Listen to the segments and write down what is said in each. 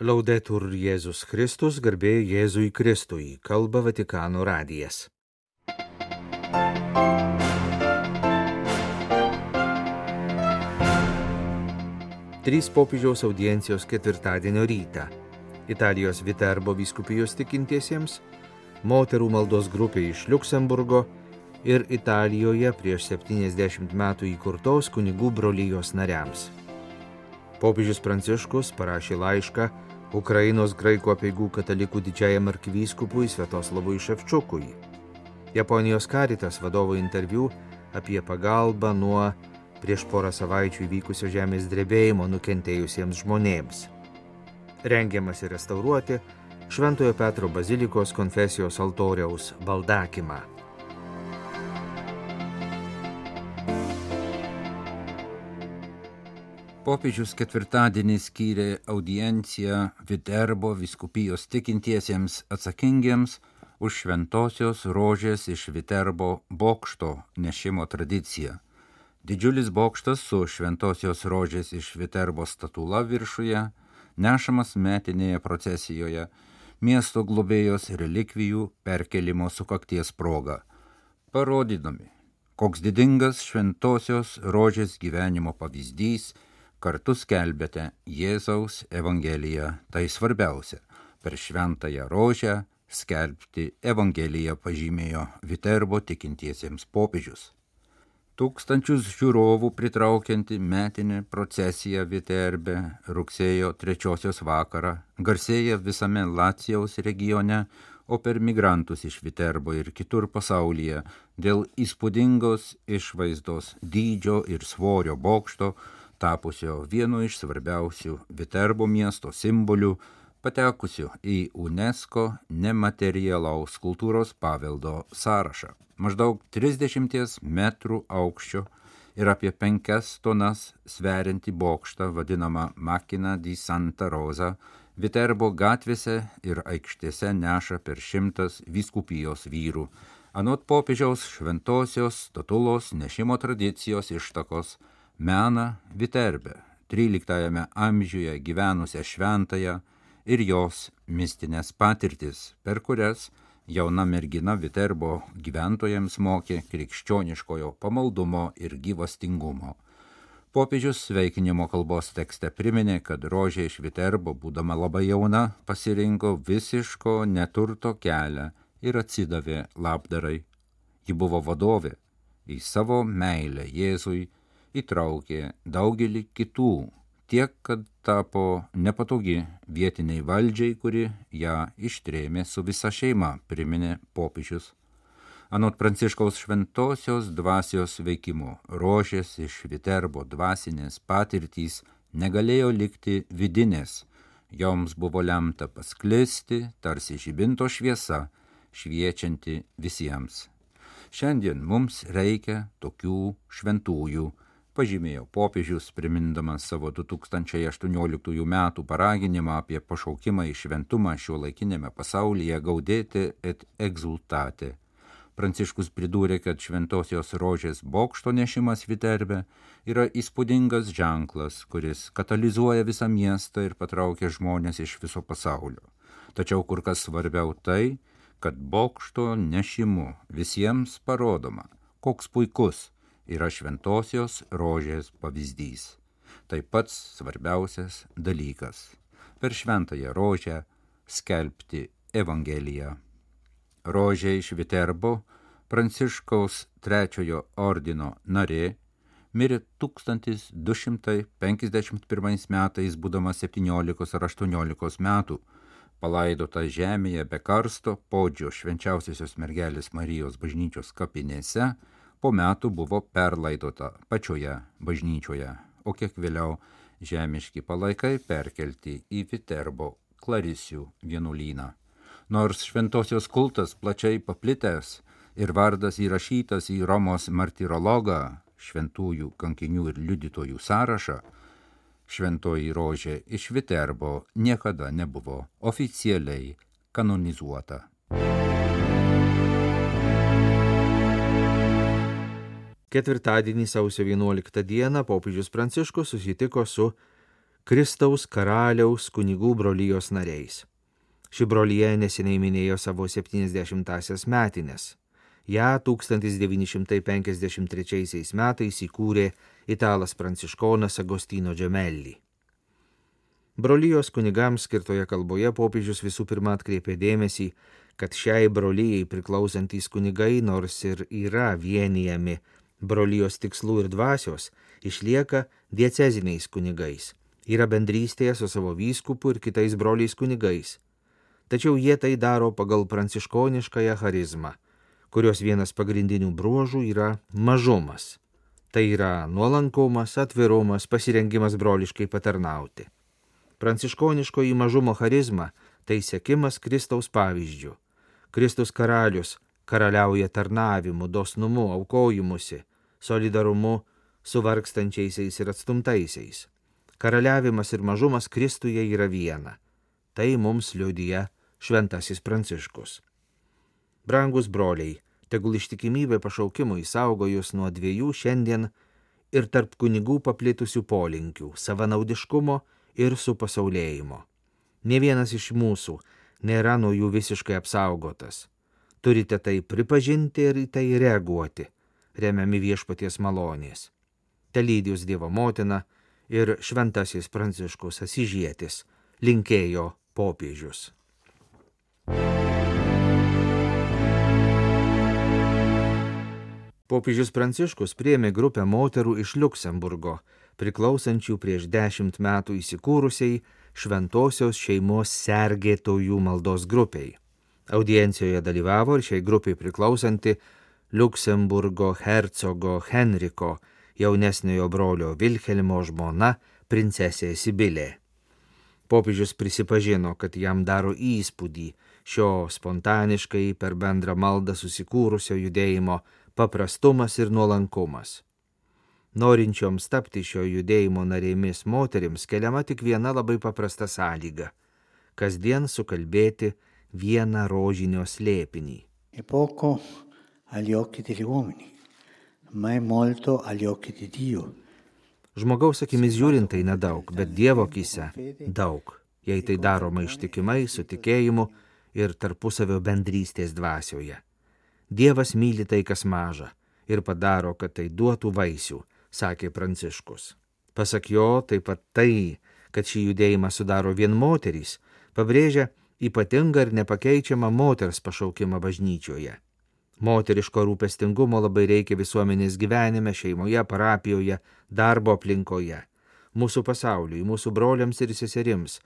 Laudetur Jėzus Kristus, garbė Jėzui Kristui, kalba Vatikano radijas. Trys popiežiaus audiencijos ketvirtadienio rytą. Italijos Viterbo vyskupijos tikintiesiems, moterų maldos grupė iš Luksemburgo ir Italijoje prieš 70 metų įkurtos kunigų brolyjos nariams. Popiežius Pranciškus parašė laišką Ukrainos graikų apieigų katalikų didžiajam arkivyskupui Svetoslavui Ševčiukui. Japonijos karitas vadovo interviu apie pagalbą nuo prieš porą savaičių įvykusio žemės drebėjimo nukentėjusiems žmonėms. Rengiamasi restauruoti Šventojo Petro bazilikos konfesijos altoriaus valdakimą. Popiežius ketvirtadienį skyrė audienciją Viterbo viskupijos tikintiesiems atsakingiems už šventosios rožės iš Viterbo bokšto nešimo tradiciją. Didžiulis bokštas su šventosios rožės iš Viterbo statula viršuje, nešamas metinėje procesijoje, miesto globėjos relikvijų perkelimo sukakties proga, parodydami, koks didingas šventosios rožės gyvenimo pavyzdys kartu skelbėte Jėzaus Evangeliją. Tai svarbiausia - per šventąją rožę skelbti Evangeliją pažymėjo Viterbo tikintiesiems popiežius. Tūkstančius žiūrovų pritraukianti metinė procesija Viterbe rugsėjo trečiosios vakarą garsėja visame Lacijaus regione, o per migrantus iš Viterbo ir kitur pasaulyje dėl įspūdingos išvaizdos dydžio ir svorio bokšto, tapusio vienu iš svarbiausių Viterbo miesto simbolių, patekusių į UNESCO nematerialaus kultūros paveldo sąrašą maždaug 30 metrų aukščio ir apie 5 tonas sverianti bokštą vadinamą Makina di Santa Rosa, Viterbo gatvėse ir aikštėse neša per šimtas vyskupijos vyrų. Anot popiežiaus šventosios statulos nešimo tradicijos ištakos mena Viterbę, 13 amžiuje gyvenusią šventąją ir jos mistinės patirtis, per kurias jauna mergina Viterbo gyventojams mokė krikščioniškojo pamaldumo ir gyvastingumo. Popiežius sveikinimo kalbos tekste priminė, kad rožė iš Viterbo, būdama labai jauna, pasirinko visiško neturto kelią ir atsidavė labdarai. Ji buvo vadovė, į savo meilę Jėzui įtraukė daugelį kitų tiek, kad tapo nepatogi vietiniai valdžiai, kuri ją ištrėmė su visa šeima, priminė popiežius. Anot Pranciškaus šventosios dvasios veikimo, rožės iš Viterbo dvasinės patirtys negalėjo likti vidinės, joms buvo lemta pasklisti, tarsi žibinto šviesa, šviečianti visiems. Šiandien mums reikia tokių šventųjų, pažymėjo popiežius, primindamas savo 2018 metų paraginimą apie pašaukimą į šventumą šio laikinėme pasaulyje gaudėti et exultate. Pranciškus pridūrė, kad šventosios rožės bokšto nešimas Viterbe yra įspūdingas ženklas, kuris katalizuoja visą miestą ir patraukia žmonės iš viso pasaulio. Tačiau kur kas svarbiau tai, kad bokšto nešimu visiems parodoma, koks puikus yra šventosios rožės pavyzdys. Tai pats svarbiausias dalykas - per šventąją rožę skelbti Evangeliją. Rožė iš Viterbo, Pranciškaus trečiojo ordino narė, mirė 1251 metais, būdama 17 ar 18 metų, palaidota žemėje be karsto podžio švenčiausiosios mergelės Marijos bažnyčios kapinėse, po metų buvo perlaidota pačioje bažnyčioje, o kiek vėliau žemiški palaikai perkelti į Viterbo Klarisių vienuolyną. Nors šventosios kultas plačiai paplitęs ir vardas įrašytas į Romos martirologą, šventųjų kankinių ir liudytojų sąrašą, šventoji rožė iš Viterbo niekada nebuvo oficialiai kanonizuota. Ketvirtadienį sausio 11 dieną popiežius Pranciškus susitiko su Kristaus karaliaus kunigų brolyjos nariais. Ši brolyje neseniai minėjo savo 70-asias metinės. Ja 1953 metais įkūrė italas pranciškonas Agostino Džemelli. Brolyjos kunigams skirtoje kalboje popiežius visų pirma atkreipė dėmesį, kad šiai brolyjai priklausantys kunigai, nors ir yra vienijami brolyjos tikslų ir dvasios, išlieka dieceziniais kunigais, yra bendrystėje su savo vyskupu ir kitais broliais kunigais. Tačiau jie tai daro pagal pranciškoniškąją charizmą, kurios vienas pagrindinių bruožų yra mažumas. Tai yra nuolankumas, atvirumas, pasirengimas broliškai patarnauti. Pranciškoniškoji mažumo charizma tai sėkimas Kristaus pavyzdžių. Kristus karalius karaliauja tarnavimu, dosnumu, aukojimusi, solidarumu su vargstančiaisiais ir atstumtaisiais. Karaliavimas ir mažumas Kristuje yra viena. Tai mums liudyja šventasis Pranciškus. Brangus broliai, tegul ištikimybė pašaukimui saugo jūs nuo dviejų šiandien ir tarp kunigų paplitusių polinkių - savanaudiškumo ir supasaulėjimo. Ne vienas iš mūsų nėra nuo jų visiškai apsaugotas. Turite tai pripažinti ir į tai reaguoti, remiami viešpaties malonės. Telydijus Dievo motina ir šventasis Pranciškus Asižėtis linkėjo popiežius. Popiežius Pranciškus priemė grupę moterų iš Luksemburgo, priklausančių prieš dešimt metų įsikūrusiai šventosios šeimos sergėtojų maldos grupiai. Audiencijoje dalyvavo ir šiai grupiai priklausanti Luksemburgo hercogo Henriko jaunesniojo brolio Vilhelmo žmona princesė Sibilė. Popiežius prisipažino, kad jam daro įspūdį šio spontaniškai per bendrą maldą susikūrusio judėjimo paprastumas ir nuolankumas. Norinčioms tapti šio judėjimo narėmis moterims keliama tik viena labai paprasta sąlyga - kasdien sukalbėti vieną rožinio slėpinį. È poco agli occhi degli uomini, ma è molto agli occhi di Dio. Žmogaus akimis žiūrint tai nedaug, bet Dievo akise daug, jei tai daroma ištikimai, su tikėjimu ir tarpusavio bendrystės dvasioje. Dievas myli tai, kas maža, ir padaro, kad tai duotų vaisių, sakė Pranciškus. Pasak jo, taip pat tai, kad šį judėjimą sudaro vien moterys, pabrėžia ypatingą ir nepakeičiamą moters pašaukimą bažnyčioje. Moteriško rūpestingumo labai reikia visuomenės gyvenime, šeimoje, parapijoje, darbo aplinkoje, mūsų pasauliui, mūsų broliams ir seserims,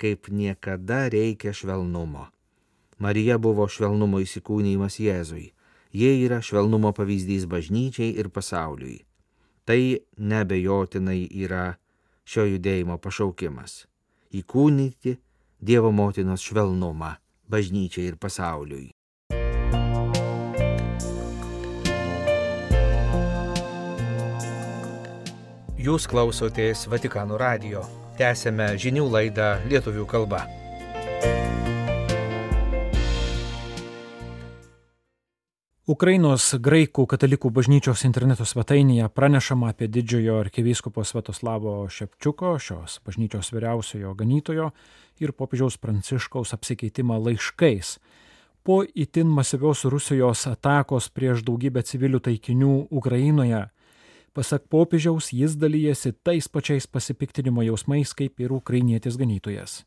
kaip niekada reikia švelnumo. Marija buvo švelnumo įsikūnymas Jėzui. Jie yra švelnumo pavyzdys bažnyčiai ir pasauliui. Tai nebejotinai yra šio judėjimo pašaukimas - įkūnyti Dievo motinos švelnumą bažnyčiai ir pasauliui. Jūs klausotės Vatikano radio. Tęsėme žinių laidą lietuvių kalba. Ukrainos graikų katalikų bažnyčios interneto svetainėje pranešama apie didžiojo arkivyskupo Svetoslavo Šepčiuko, šios bažnyčios vyriausiojo ganytojo ir popiežiaus pranciškaus apsikeitimą laiškais. Po itin masyvios Rusijos atakos prieš daugybę civilių taikinių Ukrainoje, pasak popiežiaus, jis dalyjasi tais pačiais pasipiktinimo jausmais kaip ir ukrainietis ganytojas.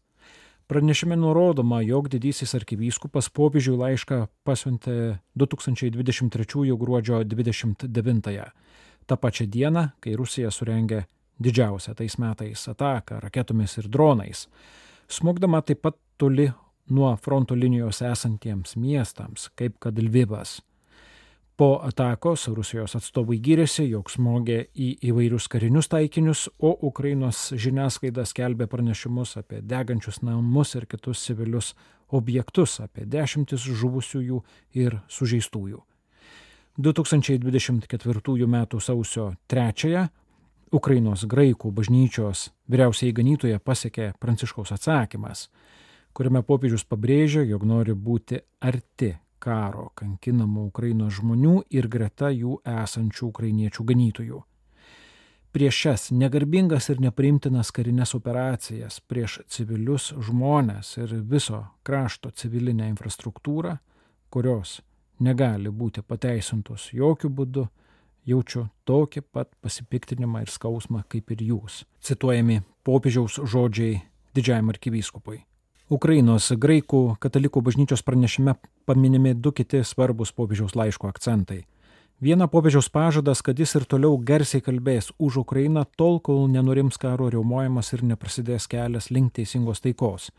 Pranešime nurodoma, jog didysis arkivyskupas popiežiui laišką pasiuntė 2023 gruodžio 29-ąją, tą pačią dieną, kai Rusija surengė didžiausią tais metais ataką raketomis ir dronais, smogdama taip pat toli nuo fronto linijos esantiems miestams, kaip kad Lvivas. Po atakos Rusijos atstovai gyrėsi, jog smogė į įvairius karinius taikinius, o Ukrainos žiniasklaida skelbė pranešimus apie degančius namus ir kitus civilius objektus, apie dešimtis žuvusiųjų ir sužeistųjų. 2024 m. sausio 3-ąją Ukrainos graikų bažnyčios vyriausiai ganytoje pasiekė Pranciškaus atsakymas, kuriame popiežius pabrėžia, jog nori būti arti karo kankinamų Ukrainos žmonių ir greta jų esančių ukrainiečių ganytojų. prieš šias negarbingas ir nepriimtinas karinės operacijas, prieš civilius žmonės ir viso krašto civilinę infrastruktūrą, kurios negali būti pateisintos jokių būdų, jaučiu tokį pat pasipiktinimą ir skausmą kaip ir jūs. Cituojami popiežiaus žodžiai didžiajam arkivyskupui. Ukrainos graikų katalikų bažnyčios pranešime paminimi du kiti svarbus popiežiaus laiško akcentai. Viena popiežiaus pažadas, kad jis ir toliau garsiai kalbės už Ukrainą tol, kol nenurims karo riaumojimas ir neprasidės kelias link teisingos taikos.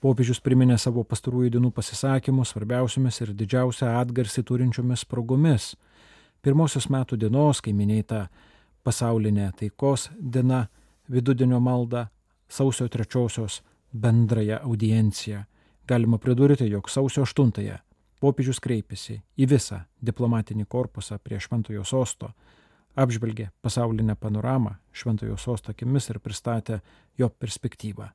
Popiežius priminė savo pastarųjų dienų pasisakymus svarbiausiamis ir didžiausią atgarsį turinčiomis progomis. Pirmosios metų dienos, kai minėta pasaulinė taikos diena, vidudienio malda, sausio trečiosios bendrąją audienciją. Galima pridurti, jog sausio aštuntąją popiežius kreipėsi į visą diplomatinį korpusą prie Šventojo sosto, apžvelgė pasaulinę panoramą Šventojo sosto akimis ir pristatė jo perspektyvą.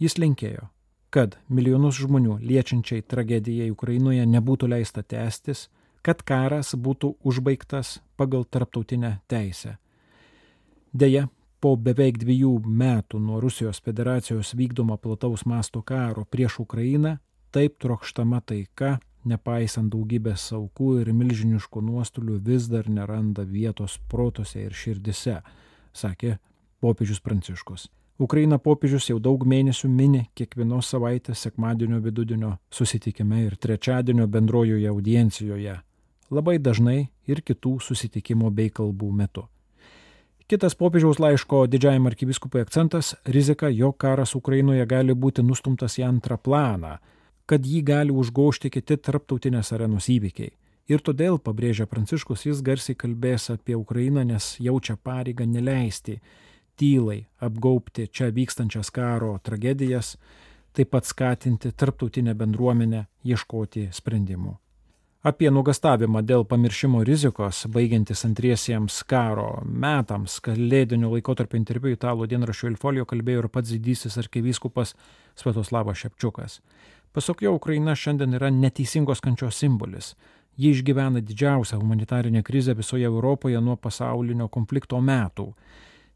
Jis linkėjo, kad milijonus žmonių liečiančiai tragedijai Ukrainoje nebūtų leista tęstis, kad karas būtų užbaigtas pagal tarptautinę teisę. Deja, po beveik dviejų metų nuo Rusijos federacijos vykdomo plataus masto karo prieš Ukrainą taip trokštama taika, nepaisant daugybės aukų ir milžiniškų nuostolių, vis dar neranda vietos protose ir širdise, sakė popiežius Pranciškus. Ukraina popiežius jau daug mėnesių mini kiekvienos savaitės sekmadienio vidudienio susitikime ir trečiadienio bendrojoje audiencijoje, labai dažnai ir kitų susitikimo bei kalbų metu. Kitas popiežiaus laiško didžiajam arkiviskupui akcentas - rizika, jog karas Ukrainoje gali būti nustumtas į antrą planą kad jį gali užgošti kiti tarptautinės arenos įvykiai. Ir todėl, pabrėžia Pranciškus, jis garsiai kalbės apie Ukrainą, nes jaučia pareigą neleisti tylai apgaupti čia vykstančias karo tragedijas, taip pat skatinti tarptautinę bendruomenę ieškoti sprendimų. Apie nugastavimą dėl pamiršimo rizikos, baigiantis antriesiems karo metams, kalėdinių laikotarpio interviu italų dienraščio Ilfolio kalbėjo ir pats didysis arkivyskupas Svetoslavas Šepčiukas. Pasak jo, Ukraina šiandien yra neteisingos kančios simbolis. Ji išgyvena didžiausią humanitarinę krizę visoje Europoje nuo pasaulinio konflikto metų.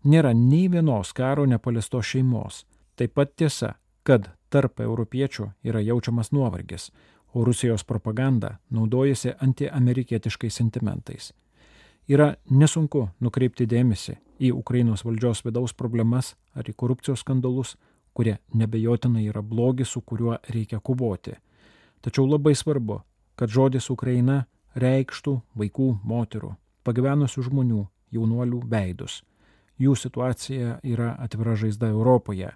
Nėra nei vienos karo nepalestos šeimos. Taip pat tiesa, kad tarp europiečių yra jaučiamas nuovargis, o Rusijos propaganda naudojasi antiamerikietiškais sentimentais. Yra nesunku nukreipti dėmesį į Ukrainos valdžios vidaus problemas ar į korupcijos skandalus, kurie nebejotinai yra blogis, su kuriuo reikia kovoti. Tačiau labai svarbu, kad žodis Ukraina reikštų vaikų, moterų, pagyvenusių žmonių, jaunuolių veidus. Jų situacija yra atvira žaizda Europoje.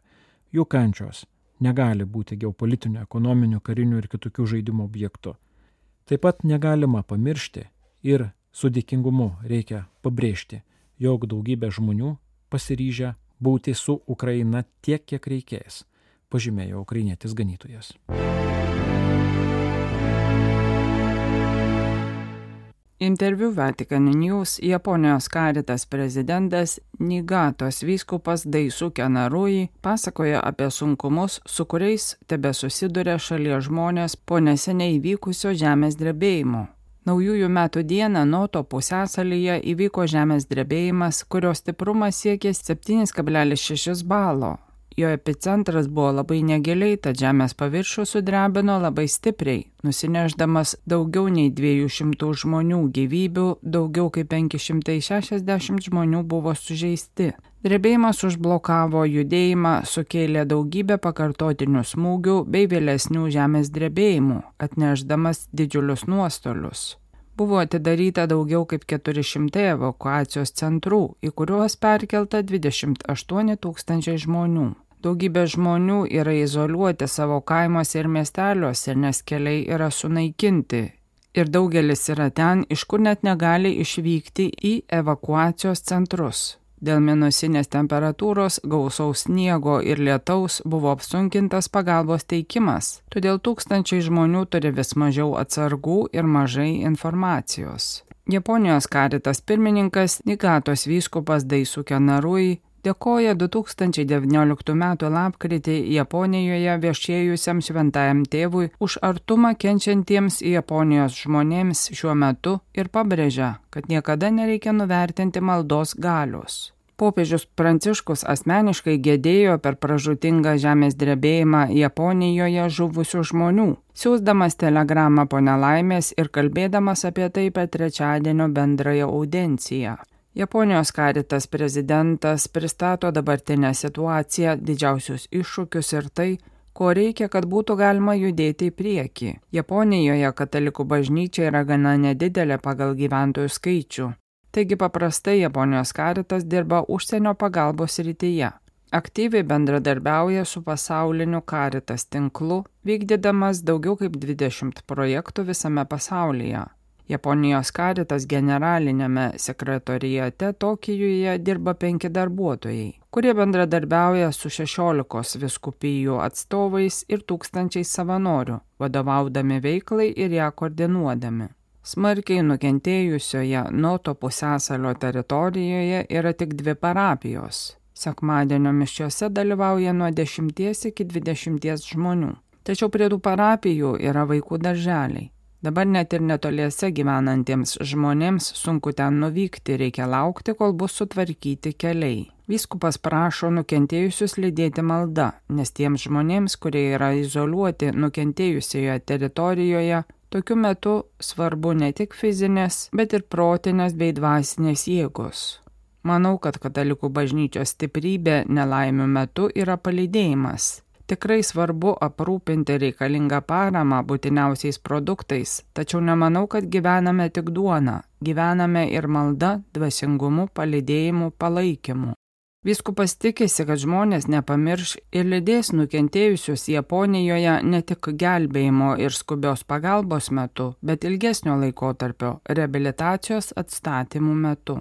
Jų kančios negali būti geopolitinių, ekonominių, karinių ir kitokių žaidimų objektų. Taip pat negalima pamiršti ir su dėkingumu reikia pabrėžti, jog daugybė žmonių pasiryžę būti su Ukraina tiek, kiek reikės, pažymėjo ukrainietis ganytojas. Interviu Vatican News Japonijos karitas prezidentas Nigatos vyskupas Daisuke Narui pasakoja apie sunkumus, su kuriais tebe susiduria šalies žmonės po neseniai įvykusio žemės drebėjimo. Naujųjų metų dieną Noto pusęsalyje įvyko žemės drebėjimas, kurio stiprumas siekė 7,6 balo. Jo epicentras buvo labai negiliai, tad žemės paviršių sudrebino labai stipriai, nusineždamas daugiau nei 200 žmonių gyvybių, daugiau kaip 560 žmonių buvo sužeisti. Drebėjimas užblokavo judėjimą, sukėlė daugybę pakartotinių smūgių bei vėlesnių žemės drebėjimų, atneždamas didžiulius nuostolius. Buvo atidaryta daugiau kaip 400 evakuacijos centrų, į kuriuos perkelta 28 tūkstančiai žmonių. Daugybė žmonių yra izoliuoti savo kaimuose ir miesteliuose, nes keliai yra sunaikinti. Ir daugelis yra ten, iš kur net negali išvykti į evakuacijos centrus. Dėl minusinės temperatūros, gausaus sniego ir lietaus buvo apsunkintas pagalbos teikimas, todėl tūkstančiai žmonių turi vis mažiau atsargų ir mažai informacijos. Japonijos karitas pirmininkas Nigatos vyskupas Daisuke Narui dėkoja 2019 m. lapkritį Japonijoje viešėjusiam šventajam tėvui už artumą kenčiantiems Japonijos žmonėms šiuo metu ir pabrėžia, kad niekada nereikia nuvertinti maldos galios. Popiežius Pranciškus asmeniškai gėdėjo per pražutingą žemės drebėjimą Japonijoje žuvusių žmonių, siūsdamas telegramą po nelaimės ir kalbėdamas apie tai per trečiadienio bendrąją audienciją. Japonijos karitas prezidentas pristato dabartinę situaciją, didžiausius iššūkius ir tai, ko reikia, kad būtų galima judėti į priekį. Japonijoje katalikų bažnyčia yra gana nedidelė pagal gyventojų skaičių. Taigi paprastai Japonijos karitas dirba užsienio pagalbos rytyje. Aktyviai bendradarbiauja su pasauliniu karitas tinklu, vykdydamas daugiau kaip 20 projektų visame pasaulyje. Japonijos karitas generalinėme sekretorijate Tokijuje dirba penki darbuotojai, kurie bendradarbiauja su 16 viskupijų atstovais ir tūkstančiais savanorių, vadovaudami veiklai ir ją koordinuodami. Smarkiai nukentėjusioje Noto pusęsalio teritorijoje yra tik dvi parapijos. Sekmadienio mišiuose dalyvauja nuo 10 iki 20 žmonių. Tačiau prie tų parapijų yra vaikų darželiai. Dabar net ir netoliese gyvenantiems žmonėms sunku ten nuvykti, reikia laukti, kol bus sutvarkyti keliai. Vyskupas prašo nukentėjusius lydėti malda, nes tiems žmonėms, kurie yra izoliuoti nukentėjusioje teritorijoje, tokiu metu svarbu ne tik fizinės, bet ir protinės bei dvasinės jėgos. Manau, kad katalikų bažnyčios stiprybė nelaimių metu yra palydėjimas Tikrai svarbu aprūpinti reikalingą paramą būtiniausiais produktais, tačiau nemanau, kad gyvename tik duona, gyvename ir malda, dvasingumu, palidėjimu, palaikymu. Viskupas tikisi, kad žmonės nepamirš ir lydės nukentėjusius Japonijoje ne tik gelbėjimo ir skubios pagalbos metu, bet ilgesnio laikotarpio reabilitacijos atstatymų metu.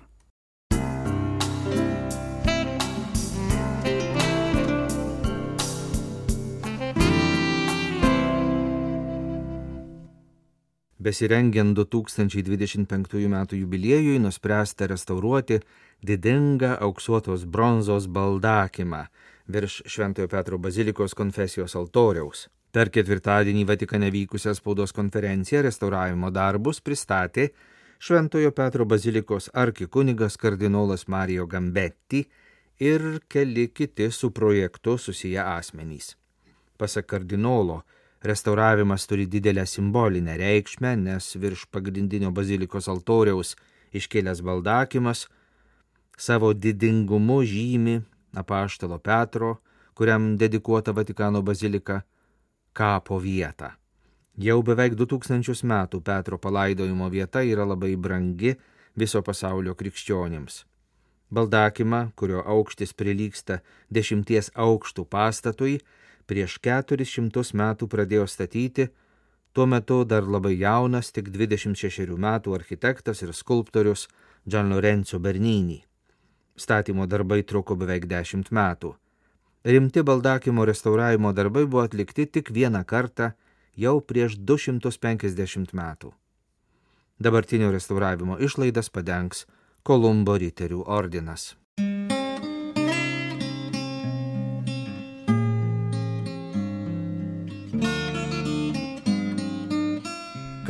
Besirengiant 2025 m. jubiliejui nuspręsta restauruoti didingą auksuotos bronzos baldakimą virš Šventojo Petro bazilikos konfesijos altoriaus. Per ketvirtadienį Vatikane vykusią spaudos konferenciją restauravimo darbus pristatė Šventojo Petro bazilikos arkikunigas kardinolas Mario Gambetti ir keli kiti su projektu susiję asmenys. Pasak kardinolo, Restauravimas turi didelę simbolinę reikšmę, nes virš pagrindinio bazilikos altoriaus iškėlęs baldakimas savo didingumu žymi apaštalo Petro, kuriam dedikuota Vatikano bazilika, kapo vietą. Jau beveik 2000 metų Petro palaidojimo vieta yra labai brangi viso pasaulio krikščionims. Baldakimą, kurio aukštis prilyksta dešimties aukštų pastatui, prieš keturis šimtus metų pradėjo statyti, tuo metu dar labai jaunas, tik 26 metų architektas ir skulptorius Gian Lorenzo Bernini. Statymo darbai truko beveik 10 metų. Rimti baldakimo restauravimo darbai buvo atlikti tik vieną kartą jau prieš 250 metų. Dabartinio restauravimo išlaidas padengs Kolumbo riterių ordinas.